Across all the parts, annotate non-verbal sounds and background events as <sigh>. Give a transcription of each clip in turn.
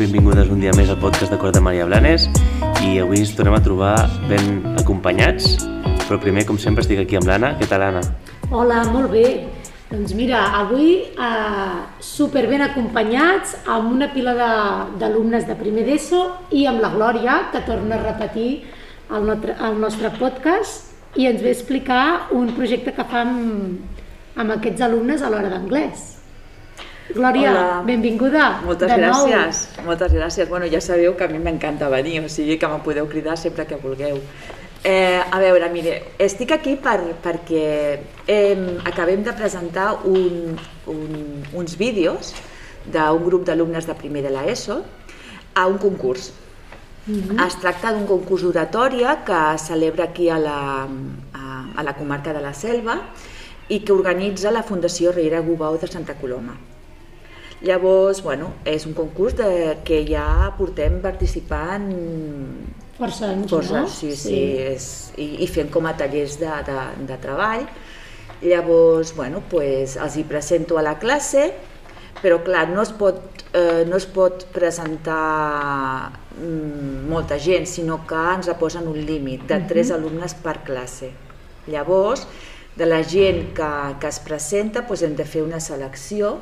benvingudes un dia més al podcast de Cor de Maria Blanes i avui ens tornem a trobar ben acompanyats, però primer, com sempre, estic aquí amb l'Anna. Què tal, Anna? Hola, molt bé. Doncs mira, avui eh, super ben acompanyats amb una pila d'alumnes de, de primer d'ESO i amb la Glòria, que torna a repetir el, notre, el nostre podcast i ens ve a explicar un projecte que fa amb, amb aquests alumnes a l'hora d'anglès. Glòria, Hola. benvinguda. Moltes de nou. gràcies, moltes gràcies. Bueno, ja sabeu que a mi m'encanta venir, o sigui que me podeu cridar sempre que vulgueu. Eh, a veure, mire, estic aquí per, perquè eh, acabem de presentar un, un, uns vídeos d'un grup d'alumnes de primer de l'ESO a un concurs. Mhm. Es tracta d'un concurs d'oratòria que es celebra aquí a la, a, a la comarca de la Selva i que organitza la Fundació Riera Gubau de Santa Coloma. Llavors, bueno, és un concurs de, que ja portem participant Força anys, força, no? sí, sí, és, i, i fent com a tallers de, de, de treball. Llavors, bueno, pues, els hi presento a la classe, però clar, no es pot, eh, no es pot presentar mm, molta gent, sinó que ens posen un límit de tres alumnes per classe. Llavors, de la gent que, que es presenta, pues, hem de fer una selecció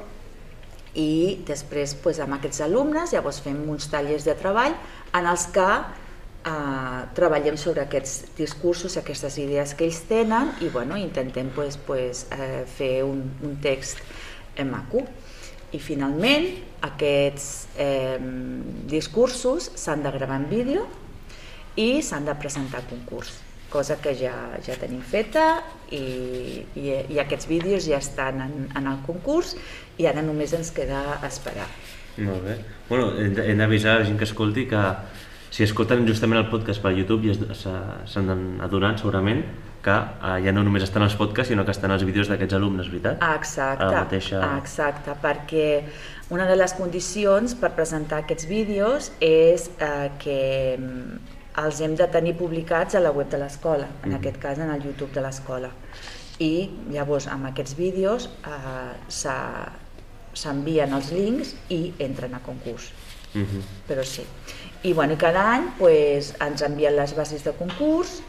i després pues, amb aquests alumnes llavors fem uns tallers de treball en els que eh, treballem sobre aquests discursos, aquestes idees que ells tenen i bueno, intentem pues, pues, eh, fer un, un text eh, maco. I finalment aquests eh, discursos s'han de gravar en vídeo i s'han de presentar a concurs, cosa que ja, ja tenim feta i, i, i aquests vídeos ja estan en, en el concurs i ara només ens queda esperar. Molt bé. Bueno, hem d'avisar la gent que escolti que si escolten justament el podcast per YouTube ja s'han adonat segurament que eh, ja no només estan els podcasts, sinó que estan els vídeos d'aquests alumnes, veritat? Exacte, A la mateixa... exacte, perquè una de les condicions per presentar aquests vídeos és eh, que mm, els hem de tenir publicats a la web de l'escola, en Mhm. aquest cas en el YouTube de l'escola. I llavors amb aquests vídeos eh, s'envien els links i entren a concurs Mhm. però sí. I bueno, cada any pues, ens envien les bases de concurs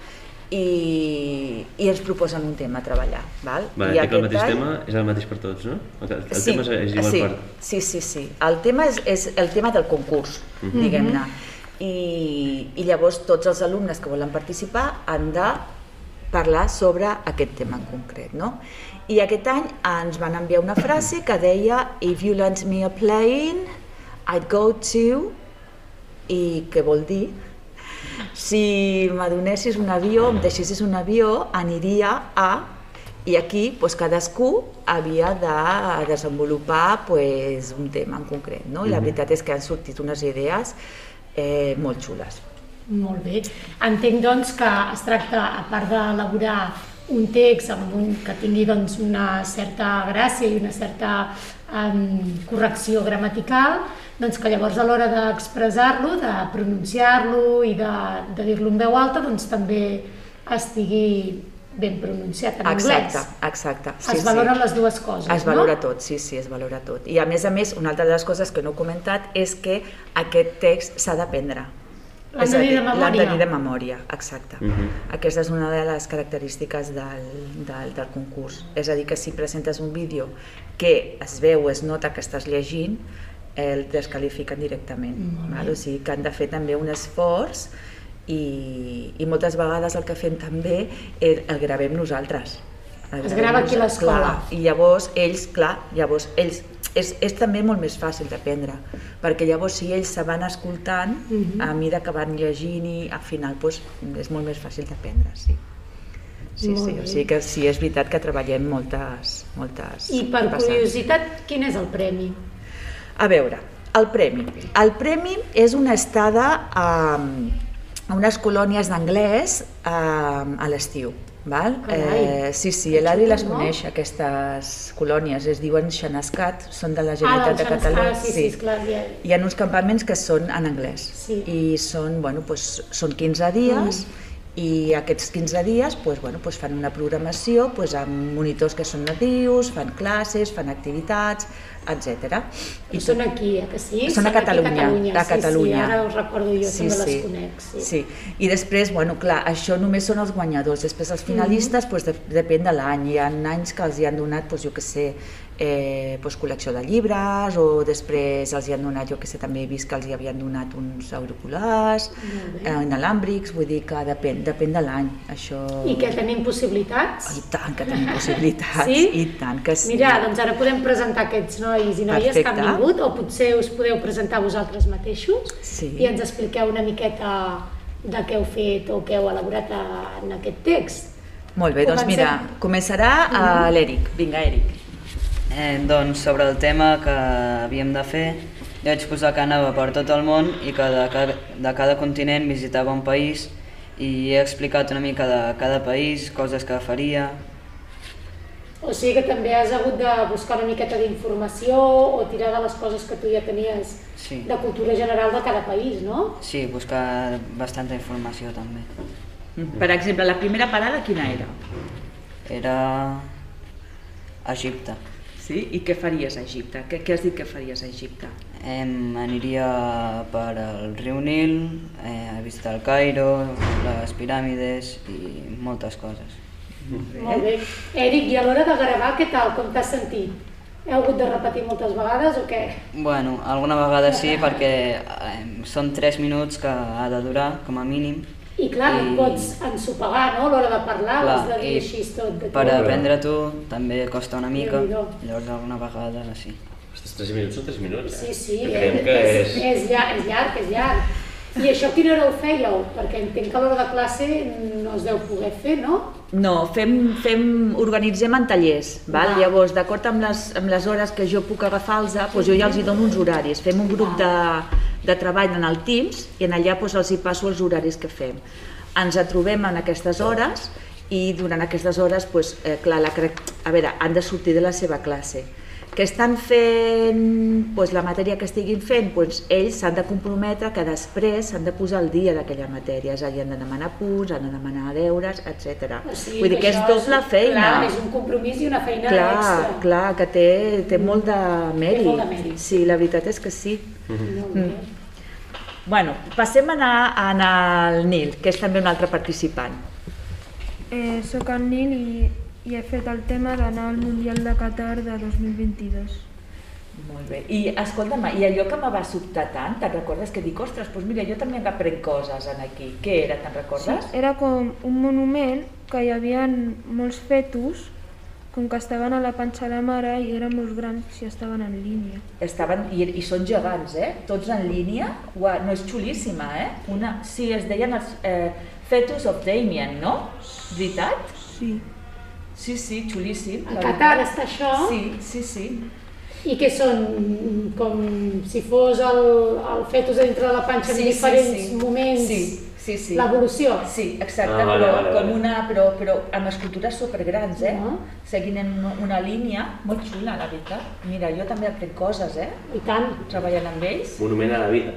i, i ens proposen un tema a treballar. Val? Vale, I que el mateix any- tema és el mateix per tots, no? El, el sí, tema és, és igual sí, per... Sí, sí, sí. El tema és, és el tema del concurs, Mhm. diguem-ne. I, I llavors tots els alumnes que volen participar han de parlar sobre aquest tema en concret. No? I aquest any ens van enviar una frase que deia If you lend me a plane, I'd go to... I què vol dir? Si m'adonessis un avió, em deixessis un avió, aniria a... I aquí doncs, cadascú havia de desenvolupar doncs, un tema en concret. No? I la veritat és que han sortit unes idees eh, molt xules. Molt bé. Entenc doncs que es tracta, a part d'elaborar un text amb un, que tingui doncs, una certa gràcia i una certa um, correcció gramatical, doncs que llavors a l'hora d'expressar-lo, de pronunciar-lo i de, de dir-lo en veu alta, doncs també estigui ben pronunciat en Exacte, anglès. exacte. es valoren les dues coses, Es valora no? tot, sí, sí, es valora tot. I a més a més, una altra de les coses que no he comentat és que aquest text s'ha d'aprendre. L'han de de L'han de memòria. de memòria, exacte. Mhm. Aquesta és una de les característiques del, del, del concurs. És a dir, que si presentes un vídeo que es veu, es nota que estàs llegint, el descalifiquen directament. Val? O sigui que han de fer també un esforç i, i moltes vegades el que fem també el, el gravem nosaltres. El Es grava aquí a l'escola. I llavors ells, clar, llavors ells és, és també molt més fàcil d'aprendre, perquè llavors si ells se van escoltant, Mhm. a mesura que van llegint i al final doncs, és molt més fàcil d'aprendre, sí. Sí, Molt sí, bé. o sigui que sí, és veritat que treballem moltes, moltes I per vessants. curiositat, quin és el premi? A veure, el premi. El premi és una estada a, a unes colònies d'anglès a, a l'estiu. Val? Eh, sí, sí, l'Adri les coneix, aquestes colònies, es diuen Xanascat, són de la Ah, Generalitat de doncs, Catalunya. ah, sí, sí, esclar, ja... Hi ha uns campaments que són en anglès Sí. i són, bueno, doncs, són 15 dies Mm. i aquests 15 dies doncs, bueno, doncs fan una programació doncs, amb monitors que són natius, fan classes, fan activitats, etc. I són aquí, eh, que sí? Són a Catalunya, Catalunya. de Catalunya. Sí, sí, ara us recordo jo, també les conec. Sí. sí. I després, bueno, clar, això només són els guanyadors. Després els finalistes, mm -hmm. pues, de, depèn de l'any. Hi ha anys que els hi han donat, pues, jo que sé, eh, pues, col·lecció de llibres o després els hi han donat, jo que sé, també he vist que els hi havien donat uns auriculars, eh, inalàmbrics, vull dir que depèn, depèn de l'any. Això... I que tenim possibilitats? I tant que tenim possibilitats, sí? i tant que sí. Mira, doncs ara podem presentar aquests nois i noies Perfecte. que han vingut, o potser us podeu presentar vosaltres mateixos sí. i ens expliqueu una miqueta de què heu fet o què heu elaborat en aquest text. Molt bé, doncs mira, començarà uh, l'Eric. Vinga, Eric. Eh, doncs sobre el tema que havíem de fer, jo vaig posar que anava per tot el món i que de cada, de cada continent visitava un país i he explicat una mica de cada país, coses que faria. O sigui que també has hagut de buscar una miqueta d'informació o tirar de les coses que tu ja tenies sí. de cultura general de cada país, no? Sí, buscar bastanta informació també. Per exemple, la primera parada quina era? Era Egipte. Sí? I què faries a Egipte? Què, què has dit que faries a Egipte? Em aniria per al riu Nil, eh, a visitar el Cairo, les piràmides i moltes coses. Molt bé. Eric, i a l'hora de gravar, què tal? Com t'has sentit? Heu hagut de repetir moltes vegades o què? Bueno, alguna vegada sí, perquè eh, són 3 minuts que ha de durar, com a mínim, i clar, I... no pots ensopegar, no?, a l'hora de parlar, clar, has de dir així tot. De per aprendre tu també costa una mica, llavors alguna vegada sí. Ostres, 3 minuts són 3 minuts, eh? Sí, sí, eh, que és... És, llarg, és llarg, és llarg. I això quina hora ho fèieu? Perquè entenc que a l'hora de classe no es deu poder fer, no? No, fem, fem, organitzem en tallers, val? Ah. llavors d'acord amb, les, amb les hores que jo puc agafar-los, doncs jo ja els hi dono uns horaris, fem un grup de, de treball en el Teams i en allà doncs, els hi passo els horaris que fem. Ens trobem en aquestes hores i durant aquestes hores, doncs, eh, clar, la, a veure, han de sortir de la seva classe. Que estan fent doncs, la matèria que estiguin fent, doncs, ells s'han de comprometre que després s'han de posar al dia d'aquella matèria, és a dir, han de demanar punts, han de demanar deures, etc. O sigui, Vull dir que és doble feina. Clar, és un compromís i una feina clar, extra. Clar, que té, té molt de mèrit. Té molt de mèrit. Sí, la veritat és que sí. Mm -hmm. mm. Bueno, passem a anar, a anar al Nil, que és també un altre participant. Eh, soc el Nil i, i he fet el tema d'anar al Mundial de Qatar de 2022. Molt bé. I escolta'm, i allò que me va sobtar tant, te'n recordes que dic, ostres, doncs mira, jo també aprenc coses en aquí. Què era, te'n recordes? Sí, era com un monument que hi havia molts fetus com que estaven a la panxa de la mare i eren molt grans i estaven en línia. Estaven, i, i són gegants, eh? Tots en línia. Ua, no és xulíssima, eh? Una, sí, es deien els eh, Fetus of Damien, no? Veritat? Sí. Sí, sí, xulíssim. A Qatar està això? Sí, sí, sí. I què són? Com si fos el, el fetus dintre de la panxa sí, en diferents sí, sí. moments? Sí, sí, sí. L'evolució? Sí, exacte, ah, vale, però vale, com una, però, però amb escultures supergrans, eh? Uh -huh. Seguint en una línia molt xula, la veritat. Mira, jo també aprenc coses, eh? I tant. Treballant amb ells. Monument a la vida.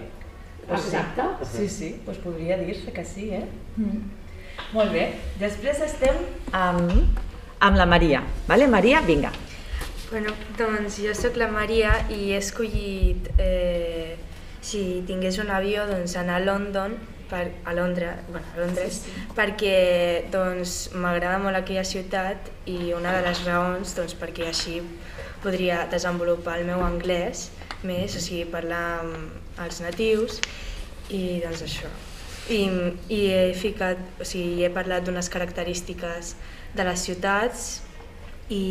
Exacte. Sí, sí, doncs podria dir-se que sí, eh? Mm. Molt bé, després estem amb, amb la Maria. Vale, Maria, vinga. Bueno, doncs jo sóc la Maria i he escollit, eh, si tingués un avió, doncs anar a London per, a Londres, bueno, a Londres sí, sí. perquè doncs, m'agrada molt aquella ciutat i una de les raons doncs, perquè així podria desenvolupar el meu anglès més, o sigui, parlar amb els natius i doncs això. I, i he ficat, o sigui, he parlat d'unes característiques de les ciutats i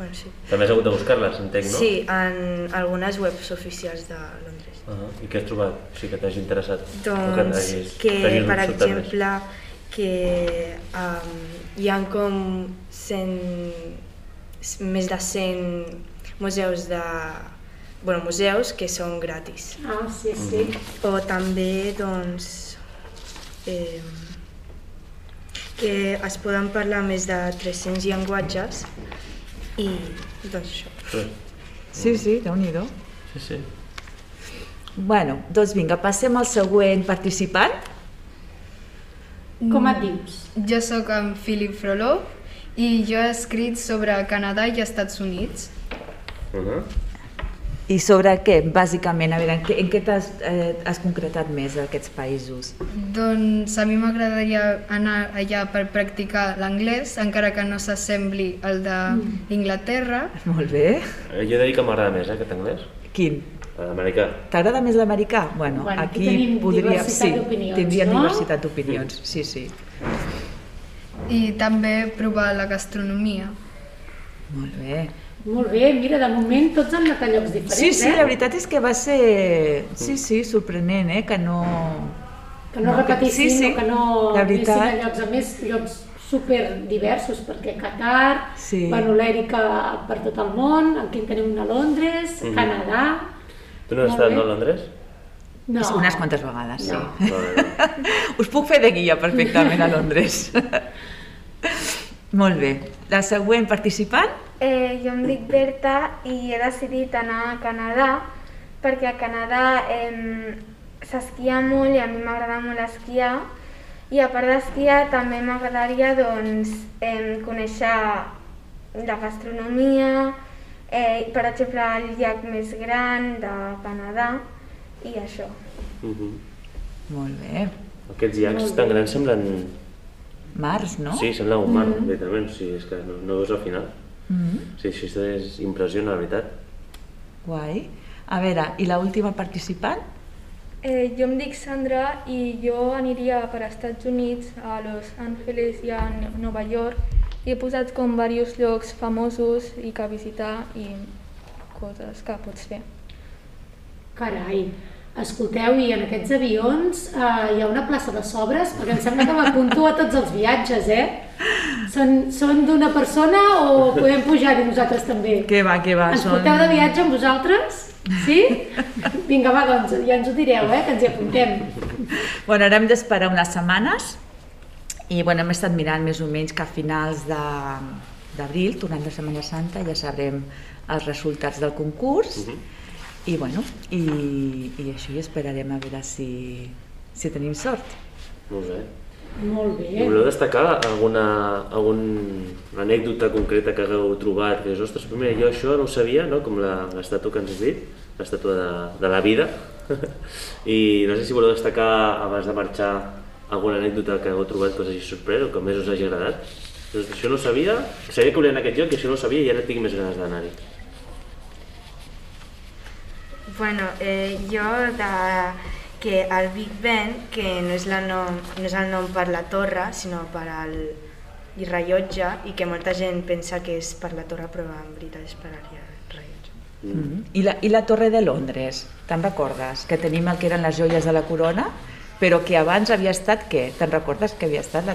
Bueno, sí. També has hagut de buscar-les, entenc, no? Sí, en algunes webs oficials de Londres. Uh -huh. I què has trobat? O sigui, que t'hagi interessat? Doncs que, que per exemple, més? que um, hi ha com 100, més de 100 museus de bueno, museus que són gratis. Ah, sí, sí. Mm -hmm. O també, doncs, eh, que es poden parlar més de 300 llenguatges i doncs això. Sí, sí, déu nhi Sí, sí. Bueno, doncs vinga, passem al següent participant. Com et dius? Jo sóc en Philip Frolov i jo he escrit sobre Canadà i Estats Units. Uh -huh. I sobre què, bàsicament? A veure, en què, en què t'has eh, has concretat més d'aquests països? Doncs a mi m'agradaria anar allà per practicar l'anglès, encara que no s'assembli al d'Inglaterra. Molt bé. Eh, Jo he de dir que m'agrada més, eh, aquest anglès. Quin? L'americà. T'agrada més l'americà? Bueno, Bueno, aquí aquí tenim podria... diversitat Sí, d'opinions, tindríem no? diversitat d'opinions, sí, sí. I també provar la gastronomia. Molt bé. Molt bé, mira, de moment tots han anat a llocs diferents, Sí, sí, eh? la veritat és que va ser... Sí, sí, sorprenent, eh? Que no... Que no, No, que- repetissin sí, sí, o que no la anessin veritat. a llocs, a més, llocs super diversos, perquè Qatar, Sí. bueno, l'Èrica per tot el món, aquí en tenim una a Londres, Mhm. Canadà... Tu no has estat no, a Londres? No. Unes quantes vegades, sí. No. Vale, <laughs> vale. Us puc fer de guia perfectament a Londres. <laughs> Molt bé. La següent participant? Eh, jo em dic Berta i he decidit anar a Canadà perquè a Canadà eh, s'esquia molt i a mi m'agrada molt esquiar i a part d'esquiar també m'agradaria doncs, eh, conèixer la gastronomia, eh, per exemple el llac més gran de Canadà i això. Uh -huh. Molt bé. Aquests llacs tan grans semblen... Mars, no? Sí, sembla un mar, literalment. Sí, és que no, no veus al final. Mm Sí, això és impressiona, la veritat. Guai. A veure, i la última participant? Eh, jo em dic Sandra i jo aniria per als Estats Units, a Los Angeles i a Nova York i he posat com diversos llocs famosos i que visitar i coses que pots fer. Carai, escolteu, i en aquests avions eh, hi ha una plaça de sobres? Perquè em sembla que m'apunto a tots els viatges, eh? Són, són d'una persona o podem pujar-hi nosaltres també? Què va, què va? Ens porteu de viatge amb vosaltres? Sí? Vinga, va, doncs ja ens ho direu, eh? Que ens hi apuntem. Bueno, ara hem d'esperar unes setmanes i bueno, hem estat mirant més o menys que a finals de- d'abril, tornant de Setmana Santa, ja sabrem els resultats del concurs i bueno, i, i això i esperarem a veure si, si tenim sort. Molt bé. Molt I bé. voleu destacar alguna, algun anècdota concreta que hagueu trobat? Que és, ostres, primer, jo això no ho sabia, no? com la- l'estàtua que ens has dit, l'estàtua de, de la vida. <laughs> I no sé si voleu destacar, abans de marxar, alguna anècdota que hagueu trobat que us hagi sorprès o que més us hagi agradat. Doncs això no ho sabia, sabia que volia anar a aquest lloc i això no ho sabia i ara tinc més ganes d'anar-hi. Bueno, eh, jo de que el Big Ben, que no és, la nom, no és el nom per la torre, sinó per al i rellotge, i que molta gent pensa que és per la torre, però en veritat és per al rellotge. Mm -hmm. I, la, I la Torre de Londres, te'n recordes? Que tenim el que eren les joies de la corona, però que abans havia estat què? Te'n recordes que havia estat la...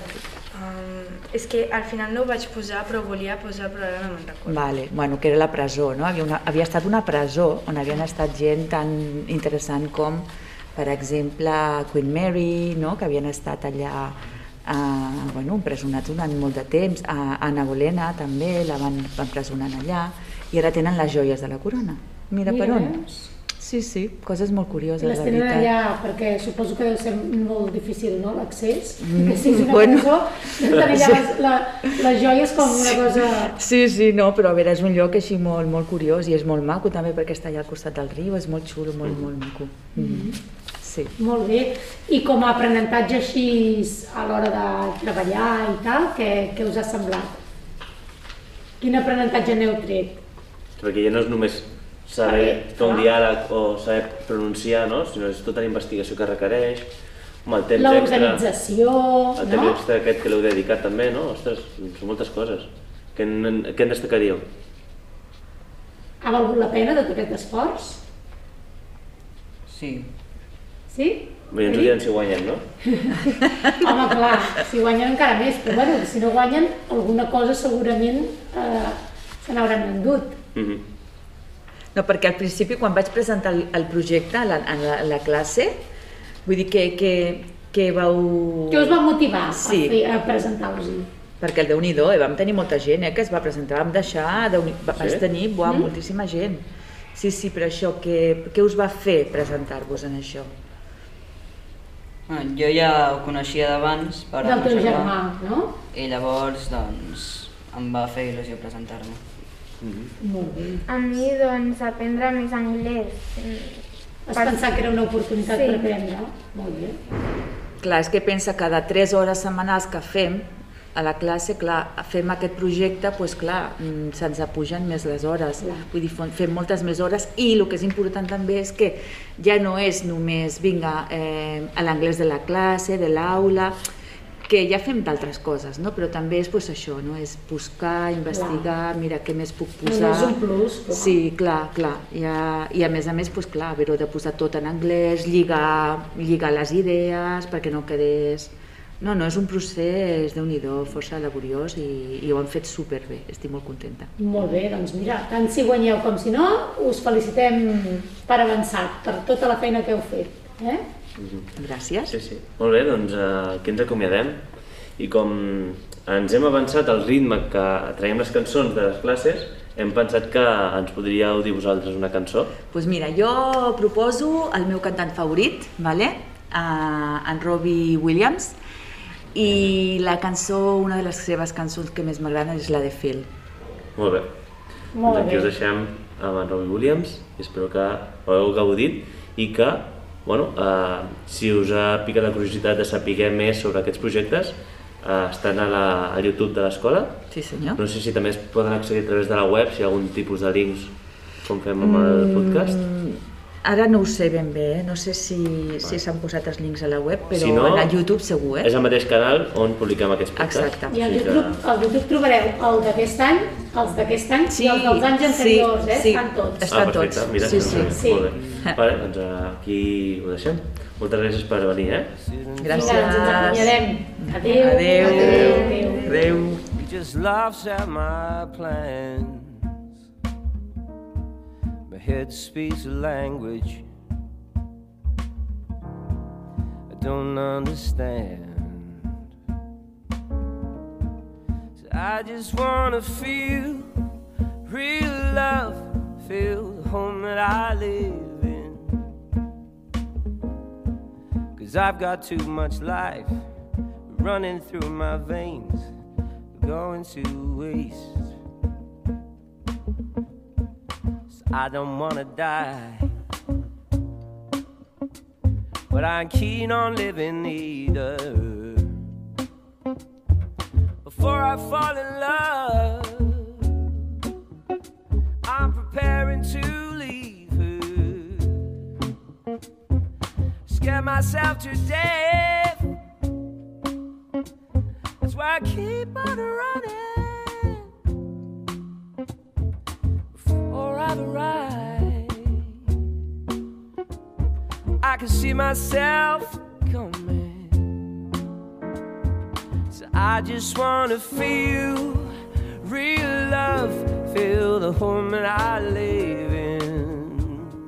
Um, és que al final no ho vaig posar, però volia posar, però ara no me'n recordo. Vale, bueno, que era la presó, no? Havia, una, havia estat una presó on havien estat gent tan interessant com, per exemple, Queen Mary, no? que havien estat allà eh, bueno, empresonats durant molt de temps, a Anna Bolena també la van empresonar allà, i ara tenen les joies de la corona. Mira, per on. veus? Sí, sí, coses molt curioses, les la tenen allà perquè suposo que deu ser molt difícil, no?, l'accés. Mm, si és una bueno. presó, tenir allà les, la, les joies com una cosa... Sí, sí, no, però a veure, és un lloc així molt, molt curiós i és molt maco també perquè està allà al costat del riu, és molt xulo, molt, molt maco. Mm -hmm. Sí. Molt bé. I com a aprenentatge així a l'hora de treballar i tal, què, què us ha semblat? Quin aprenentatge n'heu tret? Perquè ja no és només saber fer un diàleg o saber pronunciar, no? sinó és tota la investigació que requereix, amb el temps extra, L'organització, el temps no? extra aquest que l'heu dedicat també, no? Ostres, són moltes coses. Què en, què en destacaríeu? Ha valgut la pena tot aquest esforç? Sí. Sí? Bé, ens ho diran si guanyen, no? <laughs> Home, clar, si guanyen encara més, però bueno, si no guanyen, alguna cosa segurament eh, se n'hauran endut. Mm -hmm. No, perquè al principi quan vaig presentar el, el projecte a la, a la, a la classe, vull dir que, que, que vau... Què us va motivar Sí. a, fer, a presentar-vos? Perquè el Déu-n'hi-do, eh? vam tenir molta gent eh, que es va presentar, vam deixar, Déu va, Sí? vaig tenir buah, mm? moltíssima gent. Sí, sí, però això, què, què us va fer presentar-vos en això? Bueno, jo ja ho coneixia d'abans per Del teu germà, no? i llavors doncs em va fer il·lusió presentar-me. Molt bé. A mi, doncs, aprendre més anglès. Has pensat que era una oportunitat Sí. per aprendre? Molt bé. Clar, és que pensa cada 3 hores setmanals que fem a la classe, clar, fem aquest projecte, doncs clar, mm, se'ns apugen més les hores. Clar. Vull dir, fem- moltes més hores i el que és important també és que ja no és només, vinga, eh, a l'anglès de la classe, de l'aula, que ja fem d'altres coses, no? però també és pues, això, no? és buscar, investigar, mira què més puc No, no, posar. és un plus, clar. Sí, clar, clar. I a, I a més a més, pues, clar, haver-ho de posar tot en anglès, lligar, lligar les idees perquè no quedés... No, no, és un procés, déu nhi força laboriós i, i ho han fet superbé, estic molt contenta. Molt bé, doncs mira, tant si guanyeu com si no, us felicitem per avançat, per tota la feina que heu fet. Eh? Gràcies. Sí, sí. Molt bé, doncs eh, aquí ens acomiadem. I com ens hem avançat al ritme que traiem les cançons de les classes, hem pensat que ens podríeu dir vosaltres una cançó. Doncs pues mira, jo proposo el meu cantant favorit, vale? uh, en Robbie Williams, i la cançó, una de les seves cançons que més m'agrada és la de Phil. Molt bé. Molt doncs aquí bé. us deixem amb en Robbie Williams i espero que ho hagueu gaudit i que, bueno, eh, si us ha picat la curiositat de saber més sobre aquests projectes, eh, estan a, la, a YouTube de l'escola. Sí senyor. No sé si també es poden accedir a través de la web, si hi ha algun tipus de links com fem amb el podcast. Ara no ho sé ben bé, eh? no sé si si s'han posat els links a la web, però Si no, a YouTube segur, eh? És el mateix canal on publiquem aquests podcasts. Exacte. I al que- YouTube, al YouTube trobareu el d'aquest any, els d'aquest any i els dels anys sí, anteriors, eh? sí. Estan tots. Estan ah, perfecte. tots. Mira, Sí, sí. Sí. Molt bé. Vale, doncs eh, aquí ho deixem. Moltes gràcies per venir, eh? Gràcies. Vinga, ens acomiadem. Adéu. Adéu. Adéu. Adéu. He just laughs at my head speaks a language I don't understand. So I just wanna feel real love, feel the home that I live in. Cause I've got too much life running through my veins, going to waste. I don't wanna die, but I'm keen on living either. Before I fall in love, I'm preparing to leave her. Scare myself to death. That's why I keep on running I can see myself coming, so I just wanna feel real love, feel the home that I live in.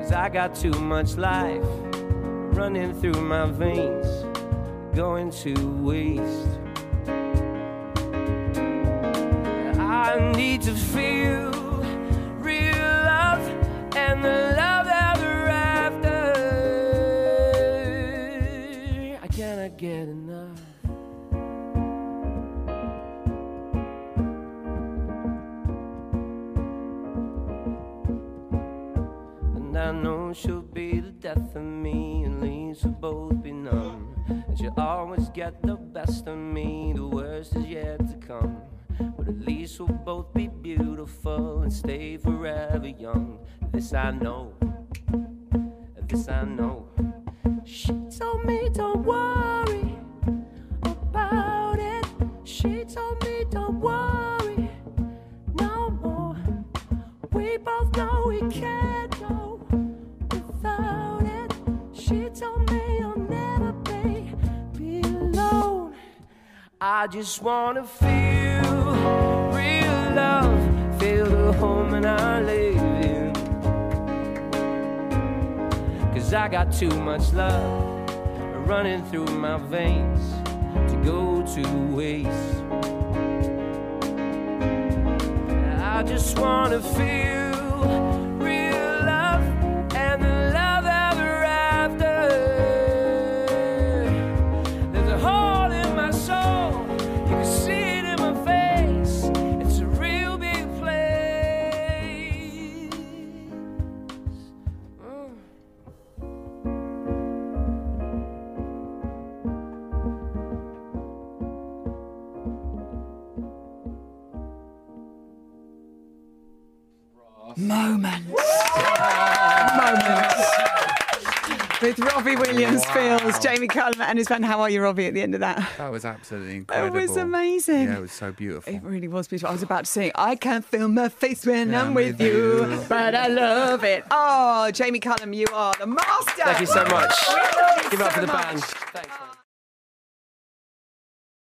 Cause I got too much life running through my veins, going to waste. I need to feel know she'll be the death of me, at least we'll both be numb. And she'll always get the best of me, the worst is yet to come. But at least we'll both be beautiful and stay forever young. This I know, this I know. She told me don't worry about it. She told me don't worry no more. We both know we can't I just wanna feel real love, feel the home that I live in. Cause I got too much love running through my veins to go to waste. I just wanna feel Moments. Moments. With Robbie Williams, Fields, Jamie Cullum, and his band. How are you, Robbie, at the end of that? That was absolutely incredible. It was amazing. Yeah, it was so beautiful. It really was beautiful. I was about to sing, I can't feel my face when Yeah, I'm with you, you. but I love it. Oh, Jamie Cullum, you are the master. Thank you so much. We love you Give it up so for the much. band. Thanks.